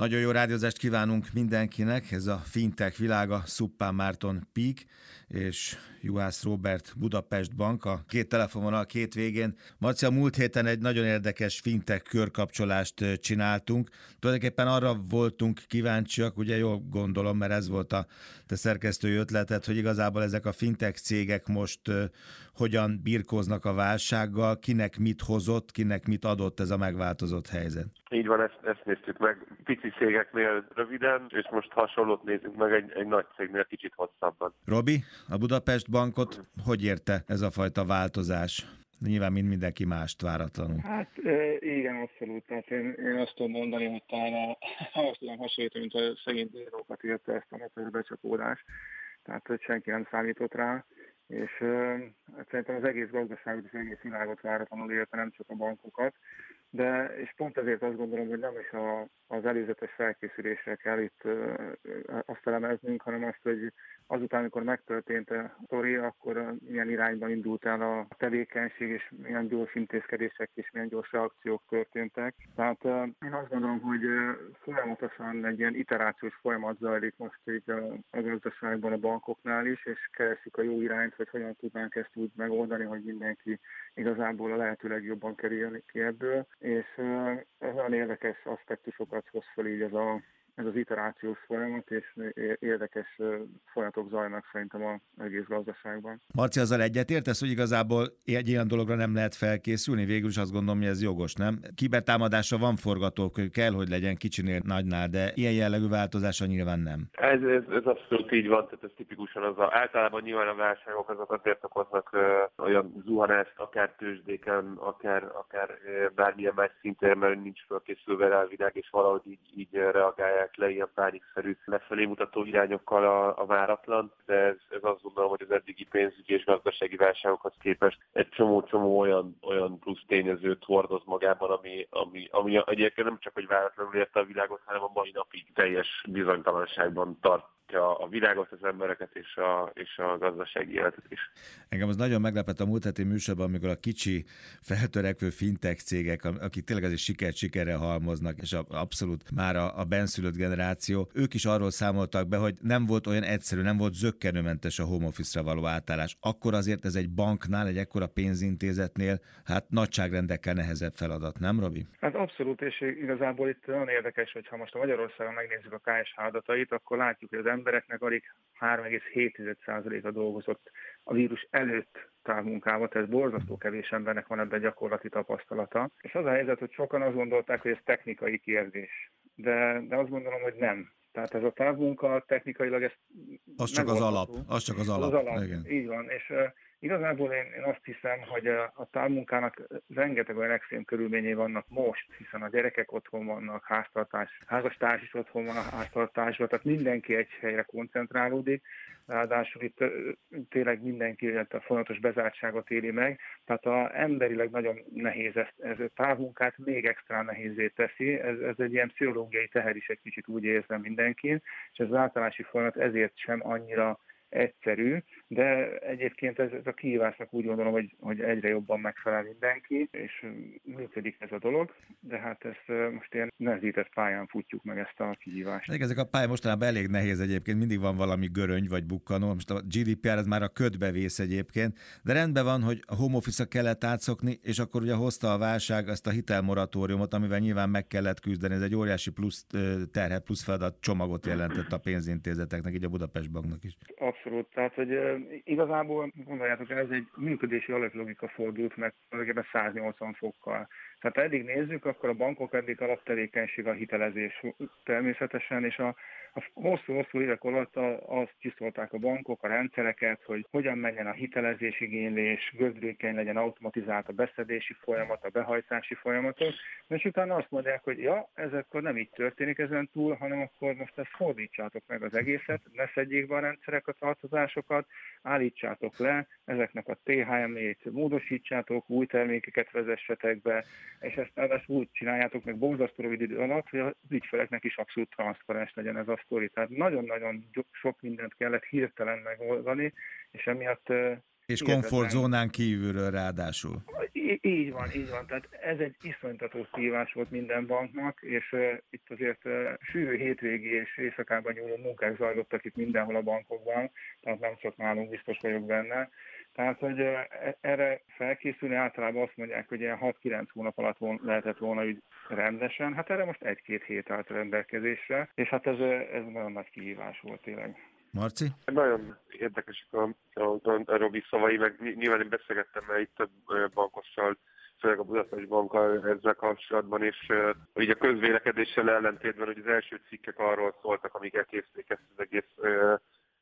Nagyon jó rádiózást kívánunk mindenkinek, ez a fintech világa, Szuppán Márton Peak és Juhász Robert Budapest Bank, a két telefonvonal két végén. Marcia, múlt héten egy nagyon érdekes fintech körkapcsolást csináltunk. Tulajdonképpen arra voltunk kíváncsiak, ugye jól gondolom, mert ez volt a te szerkesztői ötleted, hogy igazából ezek a fintech cégek most hogyan birkóznak a válsággal, kinek mit hozott, kinek mit adott ez a megváltozott helyzet. Így van, ezt, ezt néztük meg pici cégeknél röviden, és most hasonlót nézünk meg egy, egy nagy cégnél kicsit hosszabban. Robi, a Budapest Bankot hogy érte ez a fajta változás? Nyilván mind mindenki mást váratlanul. Hát igen, abszolút. Tehát én, én azt tudom mondani, hogy talán azt tudom hasonlítani, mint a szegény bírókat érte ezt a becsapódást. Tehát, hogy senki nem számított rá és uh, szerintem az egész gazdaságot és az egész világot váratlanul érte, nem csak a bankokat, de és pont ezért azt gondolom, hogy nem is a, az előzetes felkészülésre kell itt azt elemeznünk, hanem azt, hogy azután, amikor megtörtént a sztori, akkor milyen irányban indult el a tevékenység, és milyen gyors intézkedések és milyen gyors reakciók történtek. Tehát én azt gondolom, hogy folyamatosan egy ilyen iterációs folyamat zajlik most így a gazdaságban, a bankoknál is, és keresik a jó irányt, hogy hogyan tudnánk ezt úgy megoldani, hogy mindenki igazából a lehető legjobban kerüljön ki ebből, és olyan érdekes aspektusokat hoz fel így ez a ez az iterációs folyamat, és érdekes folyamatok zajlanak szerintem az egész gazdaságban. Marci, azzal egyetértesz, hogy igazából egy ilyen dologra nem lehet felkészülni? Végül is azt gondolom, hogy ez jogos, nem? Kibertámadásra van forgatók, kell, hogy legyen kicsinél nagynál, de ilyen jellegű változása nyilván nem. Ez, ez, ez abszolút így van, tehát ez tipikusan az a, általában nyilván a válságok azok azért okoznak ö, olyan zuhanást, akár tőzsdéken, akár, akár bármilyen más szinten, mert nincs felkészülve rá a világ, és valahogy így, így reagálják zárják le ilyen pánikszerű lefelé mutató irányokkal a, a váratlan, de ez, ez azt gondolom, hogy az eddigi pénzügyi és gazdasági válságokhoz képest egy csomó-csomó olyan, olyan plusz tényezőt hordoz magában, ami, ami, ami egyébként nem csak, hogy váratlanul érte a világot, hanem a mai napig teljes bizonytalanságban tart a világot, az embereket és a, és a gazdasági életet is. Engem az nagyon meglepett a múlt heti műsorban, amikor a kicsi, feltörekvő fintech cégek, akik tényleg azért sikert sikerre halmoznak, és a, abszolút már a, a benszülött generáció, ők is arról számoltak be, hogy nem volt olyan egyszerű, nem volt zöggenőmentes a home office-ra való átállás. Akkor azért ez egy banknál, egy ekkora pénzintézetnél, hát nagyságrendekkel nehezebb feladat, nem Robi? Hát abszolút, és igazából itt nagyon érdekes, hogy ha most a Magyarországon megnézzük a KSH adatait, akkor látjuk, hogy az embereknek alig 3,7%-a dolgozott a vírus előtt távmunkával, tehát borzasztó kevés embernek van ebben gyakorlati tapasztalata. És az a helyzet, hogy sokan azt gondolták, hogy ez technikai kérdés. De, de azt gondolom, hogy nem. Tehát ez a távmunka technikailag ez az csak az alap. Az csak az alap. Az alap. Igen. Így van. És igazából én, én azt hiszem, hogy a, a távmunkának rengeteg olyan extrém körülményei vannak most, hiszen a gyerekek otthon vannak, háztartás, házastárs is otthon van a háztartásban, tehát mindenki egy helyre koncentrálódik, ráadásul itt tényleg mindenki a folyamatos bezártságot éli meg, tehát a emberileg nagyon nehéz ez, ez a távmunkát még extra nehézé teszi, ez, ez egy ilyen pszichológiai teher is egy kicsit úgy érzem mindenkin, és ez az általási folyamat ezért sem annyira egyszerű, de egyébként ez, ez a kihívásnak úgy gondolom, hogy, hogy egyre jobban megfelel mindenki, és működik ez a dolog, de hát ezt most ilyen nehezített pályán futjuk meg ezt a kihívást. Ezek a pályák mostanában elég nehéz egyébként, mindig van valami göröny vagy bukkanó, most a GDPR ez már a ködbe vész egyébként, de rendben van, hogy a home office kellett átszokni, és akkor ugye hozta a válság ezt a hitelmoratóriumot, amivel nyilván meg kellett küzdeni, ez egy óriási plusz terhet, plusz feladat csomagot jelentett a pénzintézeteknek, így a Budapest Banknak is. Abszolút, tehát hogy igazából gondoljátok, ez egy működési alaplogika fordult meg tulajdonképpen 180 fokkal. Tehát eddig nézzük, akkor a bankok eddig alaptevékenység a hitelezés természetesen, és a a hosszú-hosszú évek alatt azt csiszolták a bankok, a rendszereket, hogy hogyan menjen a hitelezés igénylés, gözdülékeny legyen automatizált a beszedési folyamat, a behajtási folyamatok, és utána azt mondják, hogy ja, ez akkor nem így történik ezen túl, hanem akkor most ezt fordítsátok meg az egészet, ne szedjék be a rendszerek a tartozásokat, állítsátok le, ezeknek a THM-ét módosítsátok, új termékeket vezessetek be, és ezt ráadásul úgy csináljátok meg borzasztó rövid idő alatt, hogy az ügyfeleknek is abszolút transzparens legyen ez a sztori. Tehát nagyon-nagyon sok mindent kellett hirtelen megoldani, és emiatt És komfortzónán kívülről ráadásul. Így van, így van. Tehát ez egy iszonytató szívás volt minden banknak, és uh, itt azért uh, sűrű hétvégi és éjszakában nyúló munkák zajlottak itt mindenhol a bankokban, tehát nem csak nálunk biztos vagyok benne. Tehát, hogy uh, erre felkészülni általában azt mondják, hogy ilyen 6-9 hónap alatt von, lehetett volna úgy rendesen. Hát erre most egy-két hét állt rendelkezésre, és hát ez, ez nagyon nagy kihívás volt tényleg. Marci? Nagyon érdekesek a, a, a Robi szavai, meg nyilván én beszélgettem mert itt több bankossal, főleg a Budapest bankkal ezzel kapcsolatban, és uh, így a közvélekedéssel ellentétben, hogy az első cikkek arról szóltak, amik elkészítik ezt az egész uh,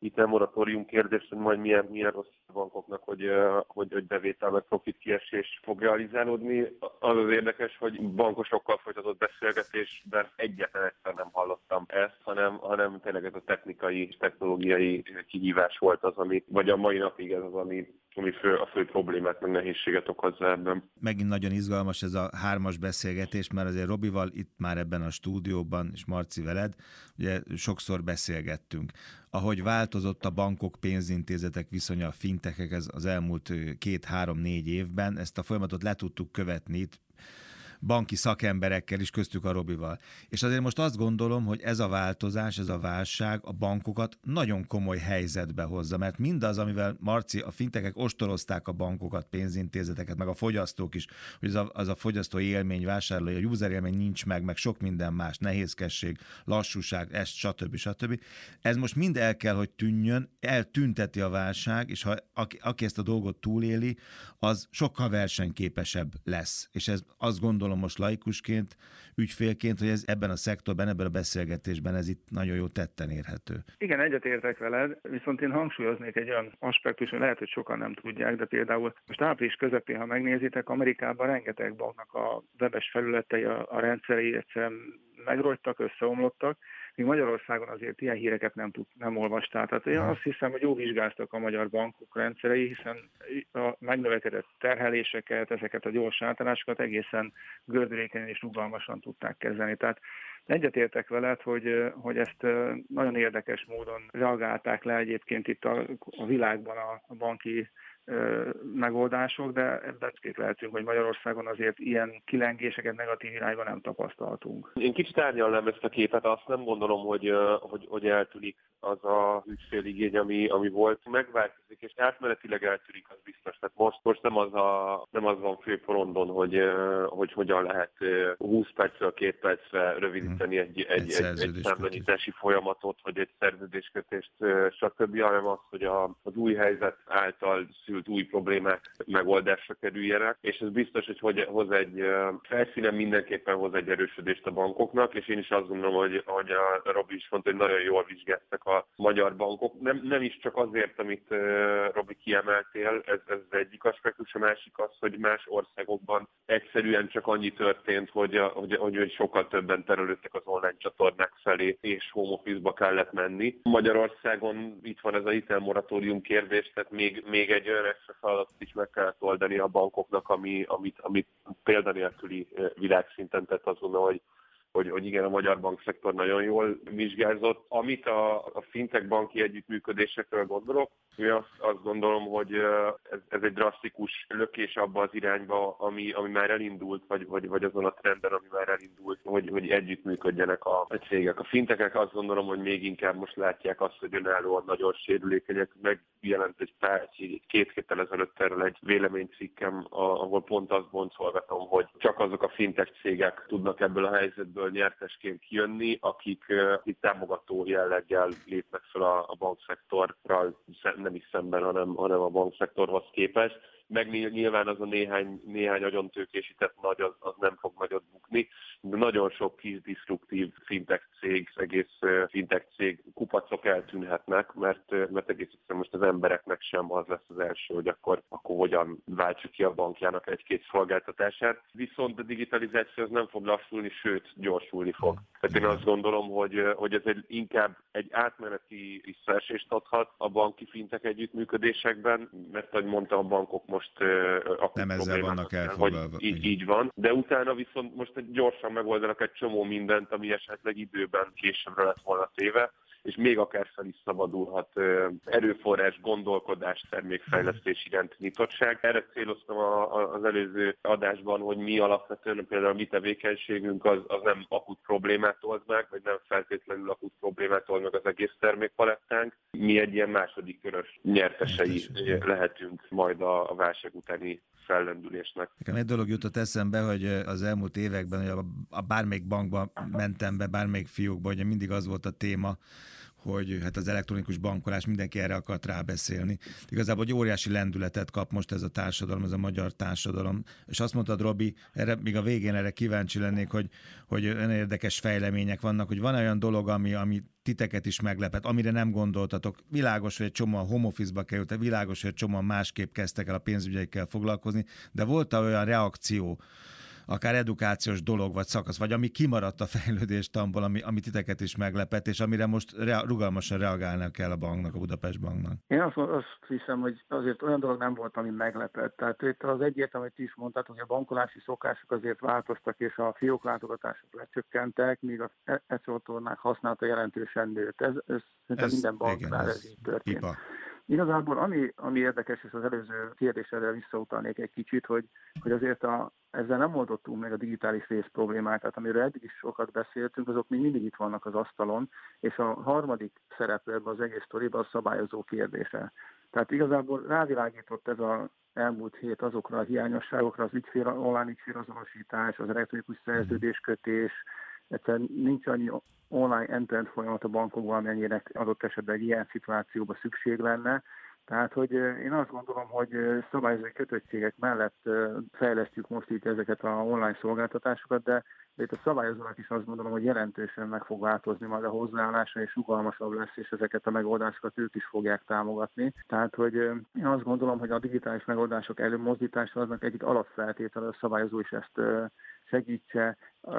itt a moratórium kérdés, hogy majd milyen, milyen rossz bankoknak, hogy, hogy, hogy bevétel meg profit kiesés fog realizálódni. Az az érdekes, hogy bankosokkal folytatott beszélgetésben egyetlen egyszer nem hallottam ezt, hanem, hanem tényleg ez a technikai, technológiai kihívás volt az, ami, vagy a mai napig ez az, ami, ami fő, a fő problémát, meg nehézséget okozza ebben. Megint nagyon izgalmas ez a hármas beszélgetés, mert azért Robival itt már ebben a stúdióban, és Marci veled, ugye sokszor beszélgettünk ahogy változott a bankok, pénzintézetek viszonya a fintekek az elmúlt két-három-négy évben, ezt a folyamatot le tudtuk követni. itt banki szakemberekkel is, köztük a Robival. És azért most azt gondolom, hogy ez a változás, ez a válság a bankokat nagyon komoly helyzetbe hozza, mert mindaz, amivel Marci, a fintekek ostorozták a bankokat, pénzintézeteket, meg a fogyasztók is, hogy az a, az a fogyasztói élmény, vásárlói, a user élmény nincs meg, meg sok minden más, nehézkesség, lassúság, ezt, stb. stb. Ez most mind el kell, hogy tűnjön, eltünteti a válság, és ha aki, aki ezt a dolgot túléli, az sokkal versenyképesebb lesz. És ez azt gondolom, gondolom most laikusként, ügyfélként, hogy ez ebben a szektorban, ebben a beszélgetésben ez itt nagyon jó tetten érhető. Igen, egyetértek veled, viszont én hangsúlyoznék egy olyan aspektus, hogy lehet, hogy sokan nem tudják, de például most április közepén, ha megnézitek, Amerikában rengeteg banknak a webes felületei, a, a rendszerei egyszerűen megrogytak, összeomlottak, míg Magyarországon azért ilyen híreket nem, tud, nem olvastál. Tehát én azt hiszem, hogy jó vizsgáztak a magyar bankok rendszerei, hiszen a megnövekedett terheléseket, ezeket a gyors átállásokat egészen gördülékenyen és rugalmasan tudták kezelni. Tehát egyetértek veled, hogy, hogy ezt nagyon érdekes módon reagálták le egyébként itt a, a világban a, a banki megoldások, de ebben lehetünk, hogy Magyarországon azért ilyen kilengéseket negatív irányban nem tapasztaltunk. Én kicsit árnyalnám ezt a képet, azt nem gondolom, hogy, hogy, hogy eltűnik az a ügyféligény, ami, ami volt. Megváltozik, és átmenetileg eltűnik, az biztos. Tehát most, most nem, az a, nem az van főporondon, hogy, hogy hogyan lehet 20 percről, két percre rövidíteni egy, egy, egy, egy, egy számlanyítási folyamatot, vagy egy szerződéskötést, stb., hanem az, hogy a, az új helyzet által szült új problémák megoldásra kerüljenek, és ez biztos, hogy hoz egy felszínen mindenképpen hoz egy erősödést a bankoknak, és én is azt gondolom, hogy, hogy a Robi is mondta, hogy nagyon jól vizsgáltak a magyar bankok. Nem, nem is csak azért, amit Robi kiemeltél, ez, ez egyik aspektus, a másik az, hogy más országokban egyszerűen csak annyi történt, hogy, hogy, hogy, hogy sokkal többen terülődtek az online csatornák felé, és home office-ba kellett menni. Magyarországon itt van ez a hitelmoratórium kérdés, tehát még, még egy olyan extra feladatot is meg kellett oldani a bankoknak, ami, amit, amit példanélküli világszinten tett azon, hogy hogy, hogy igen, a magyar bankszektor nagyon jól vizsgázott. Amit a, a fintech banki együttműködésekről gondolok, én azt, azt gondolom, hogy ez, ez egy drasztikus lökés abba az irányba, ami, ami már elindult, vagy, vagy, vagy azon a trenden, ami már elindult, hogy, hogy együttműködjenek a, a cégek. A fintekek azt gondolom, hogy még inkább most látják azt, hogy önállóan nagyon sérülékenyek. Megjelent egy pár, két héttel ezelőtt erről egy véleménycikkem, ahol pont azt boncolgatom, hogy csak azok a fintech cégek tudnak ebből a helyzetből nyertesként kijönni, akik, akik támogató jelleggel lépnek fel a, a bankszektorral nem is szemben, hanem, hanem a bankszektorhoz képest. Meg nyilván az a néhány, néhány nagyon tőkésített nagy, az, az nem fog nagyot bukni, nagyon sok kis disztruktív fintech cég, egész fintech cég kupacok eltűnhetnek, mert, mert egész egyszerűen most az embereknek sem az lesz az első, hogy akkor, akkor hogyan váltsuk ki a bankjának egy-két szolgáltatását. Viszont a digitalizáció az nem fog lassulni, sőt, gyorsulni fog. Tehát én azt gondolom, hogy, hogy ez egy, inkább egy átmeneti visszaesést adhat a banki fintek együttműködésekben, mert ahogy mondtam, a bankok most most nem ezzel vannak elfoglalva. Így, így van, de utána viszont most egy gyorsan megoldanak egy csomó mindent, ami esetleg időben későbbre lett volna téve, és még akár fel is szabadulhat erőforrás, gondolkodás, termékfejlesztés iránt nyitottság. Erre céloztam a, a, az előző adásban, hogy mi alapvetően például a mi tevékenységünk az, az nem akut problémát old meg, vagy nem feltétlenül akut problémát old meg az egész termékpalettánk. Mi egy ilyen második körös nyertesei lehetünk majd a, a válság utáni fellendülésnek. Nekem egy dolog jutott eszembe, hogy az elmúlt években, hogy a, a bármelyik bankba mentem be, bármelyik fiókba, hogy mindig az volt a téma, hogy hát az elektronikus bankolás mindenki erre akart rábeszélni. Igazából egy óriási lendületet kap most ez a társadalom, ez a magyar társadalom. És azt mondtad, Robi, erre, még a végén erre kíváncsi lennék, hogy, hogy érdekes fejlemények vannak, hogy van olyan dolog, ami, ami titeket is meglepet, amire nem gondoltatok. Világos, hogy egy csomóan home office-ba kerültek, világos, hogy egy csomóan másképp kezdtek el a pénzügyeikkel foglalkozni, de volt olyan reakció, akár edukációs dolog vagy szakasz, vagy ami kimaradt a fejlődéstamból, ami, ami titeket is meglepett, és amire most rea- rugalmasan reagálnak kell a banknak, a Budapest banknak? Én azt, azt hiszem, hogy azért olyan dolog nem volt, ami meglepett. Tehát itt az egyértelmű, hogy ti is mondtad, hogy a bankolási szokások azért változtak, és a fiók látogatások lecsökkentek, míg a e-, e-csatornák használata jelentősen nőtt. Ez, ez, ez minden banknál ez, ez így történt. Pipa. Igazából ami, ami érdekes, és az előző kérdésre visszautalnék egy kicsit, hogy, hogy azért a, ezzel nem oldottunk meg a digitális rész problémát, tehát amiről eddig is sokat beszéltünk, azok még mindig itt vannak az asztalon, és a harmadik szereplőben az egész sztoriban a szabályozó kérdése. Tehát igazából rávilágított ez a elmúlt hét azokra a hiányosságokra, az ügyfél, online ügyfélazonosítás, az elektronikus szerződéskötés, egyszerűen nincs annyi online end folyamat a bankokban, amennyire adott esetben egy ilyen szituációban szükség lenne. Tehát, hogy én azt gondolom, hogy szabályozói kötöttségek mellett fejlesztjük most itt ezeket a online szolgáltatásokat, de itt a szabályozónak is azt gondolom, hogy jelentősen meg fog változni majd a hozzáállása, és rugalmasabb lesz, és ezeket a megoldásokat ők is fogják támogatni. Tehát, hogy én azt gondolom, hogy a digitális megoldások előmozdítása aznak egyik alapfeltétele, a szabályozó is ezt segítse,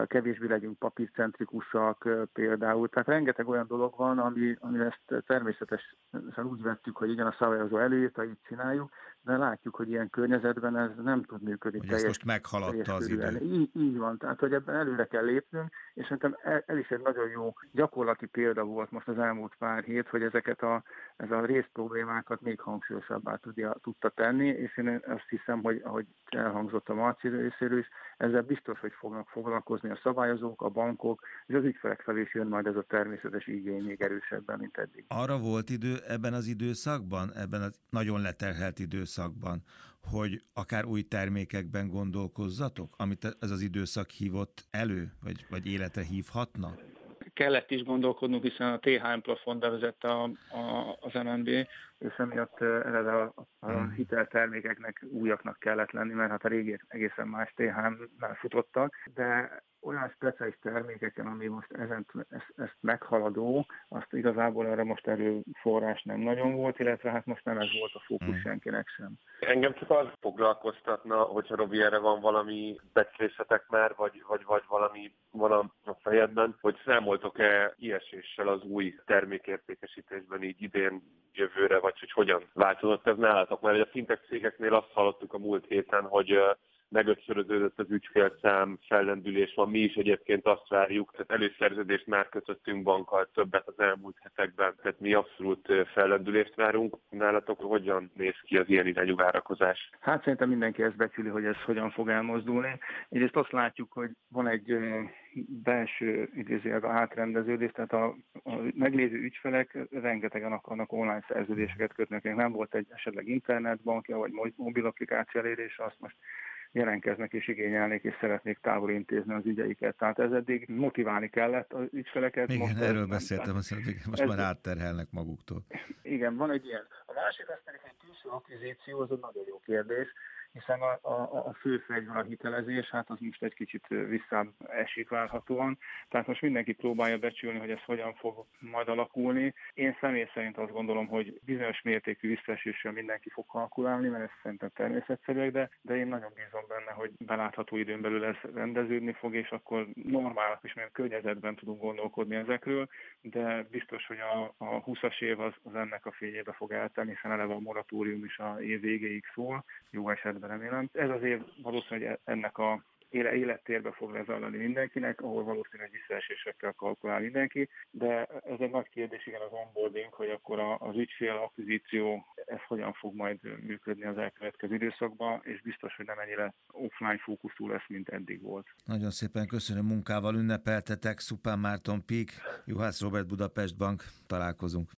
kevésbé legyünk papírcentrikusak például. Tehát rengeteg olyan dolog van, ami, ami ezt természetesen úgy vettük, hogy igen, a szabályozó előírta, így csináljuk, de látjuk, hogy ilyen környezetben ez nem tud működni. Hogy teljes, most meghaladta az idő. Így, így van, tehát hogy ebben előre kell lépnünk, és szerintem el, el is egy nagyon jó gyakorlati példa volt most az elmúlt pár hét, hogy ezeket a, ez a részproblémákat még hangsúlyosabbá tudja, tudta tenni, és én azt hiszem, hogy ahogy elhangzott a Marci részéről is, ezzel biztos, hogy fognak foglalkozni a szabályozók, a bankok, és az ügyfelek felé is jön majd ez a természetes igény még erősebben, mint eddig. Arra volt idő ebben az időszakban, ebben a nagyon leterhelt időszakban, hogy akár új termékekben gondolkozzatok, amit ez az időszak hívott elő, vagy, vagy életre hívhatna? Kellett is gondolkodnunk, hiszen a THM plafon bevezette a, a, az MNB, és emiatt eleve a, a hmm. hiteltermékeknek újaknak kellett lenni, mert hát a régi egészen más THM-nál futottak, de olyan speciális termékeken, ami most ezen, ezt, ezt meghaladó, azt igazából erre most erőforrás nem nagyon volt, illetve hát most nem ez volt a fókusz hmm. senkinek sem. Engem csak az foglalkoztatna, hogyha Robi erre van valami becslészetek már, vagy, vagy, vagy valami a fejedben, hogy számoltok-e ieséssel az új termékértékesítésben így idén, jövőre, vagy hogy hogyan változott ez nálatok? Mert a fintech cégeknél azt hallottuk a múlt héten, hogy megötszöröződött az ügyfélszám, fellendülés van. Mi is egyébként azt várjuk, tehát előszerződést már kötöttünk bankkal többet az elmúlt hetekben, tehát mi abszolút fellendülést várunk. Nálatok hogyan néz ki az ilyen irányú várakozás? Hát szerintem mindenki ezt becsüli, hogy ez hogyan fog elmozdulni. Egyrészt azt látjuk, hogy van egy belső idézőjelben átrendeződés, tehát a, a meglévő ügyfelek rengetegen akarnak online szerződéseket kötni, nem volt egy esetleg internetbankja vagy mobil applikáció elérése, azt most jelentkeznek és igényelnék, és szeretnék távol intézni az ügyeiket. Tehát ez eddig motiválni kellett az ügyfeleket. Igen, most erről beszéltem, azt most ez, már átterhelnek maguktól. Igen, van egy ilyen. A másik az pedig egy külső akvizíció, az egy nagyon jó kérdés hiszen a, a, a fő fegyver a hitelezés, hát az most egy kicsit esik várhatóan. Tehát most mindenki próbálja becsülni, hogy ez hogyan fog majd alakulni. Én személy szerint azt gondolom, hogy bizonyos mértékű visszaeséssel mindenki fog kalkulálni, mert ez szerintem természetszerűek, de, de én nagyon bízom benne, hogy belátható időn belül ez rendeződni fog, és akkor normál és milyen környezetben tudunk gondolkodni ezekről, de biztos, hogy a, a 20-as év az, az ennek a fényébe fog eltenni, hiszen eleve a moratórium is a év végéig szól, jó esetben remélem. Ez az év valószínűleg ennek a élettérbe fog lezajlani mindenkinek, ahol valószínűleg visszaesésekkel kalkulál mindenki, de ez egy nagy kérdés, igen, az onboarding, hogy akkor az ügyfél akvizíció, ez hogyan fog majd működni az elkövetkező időszakban, és biztos, hogy nem ennyire offline fókuszú lesz, mint eddig volt. Nagyon szépen köszönöm munkával ünnepeltetek, Szupán Márton Pík, Juhász Robert Budapest Bank, találkozunk.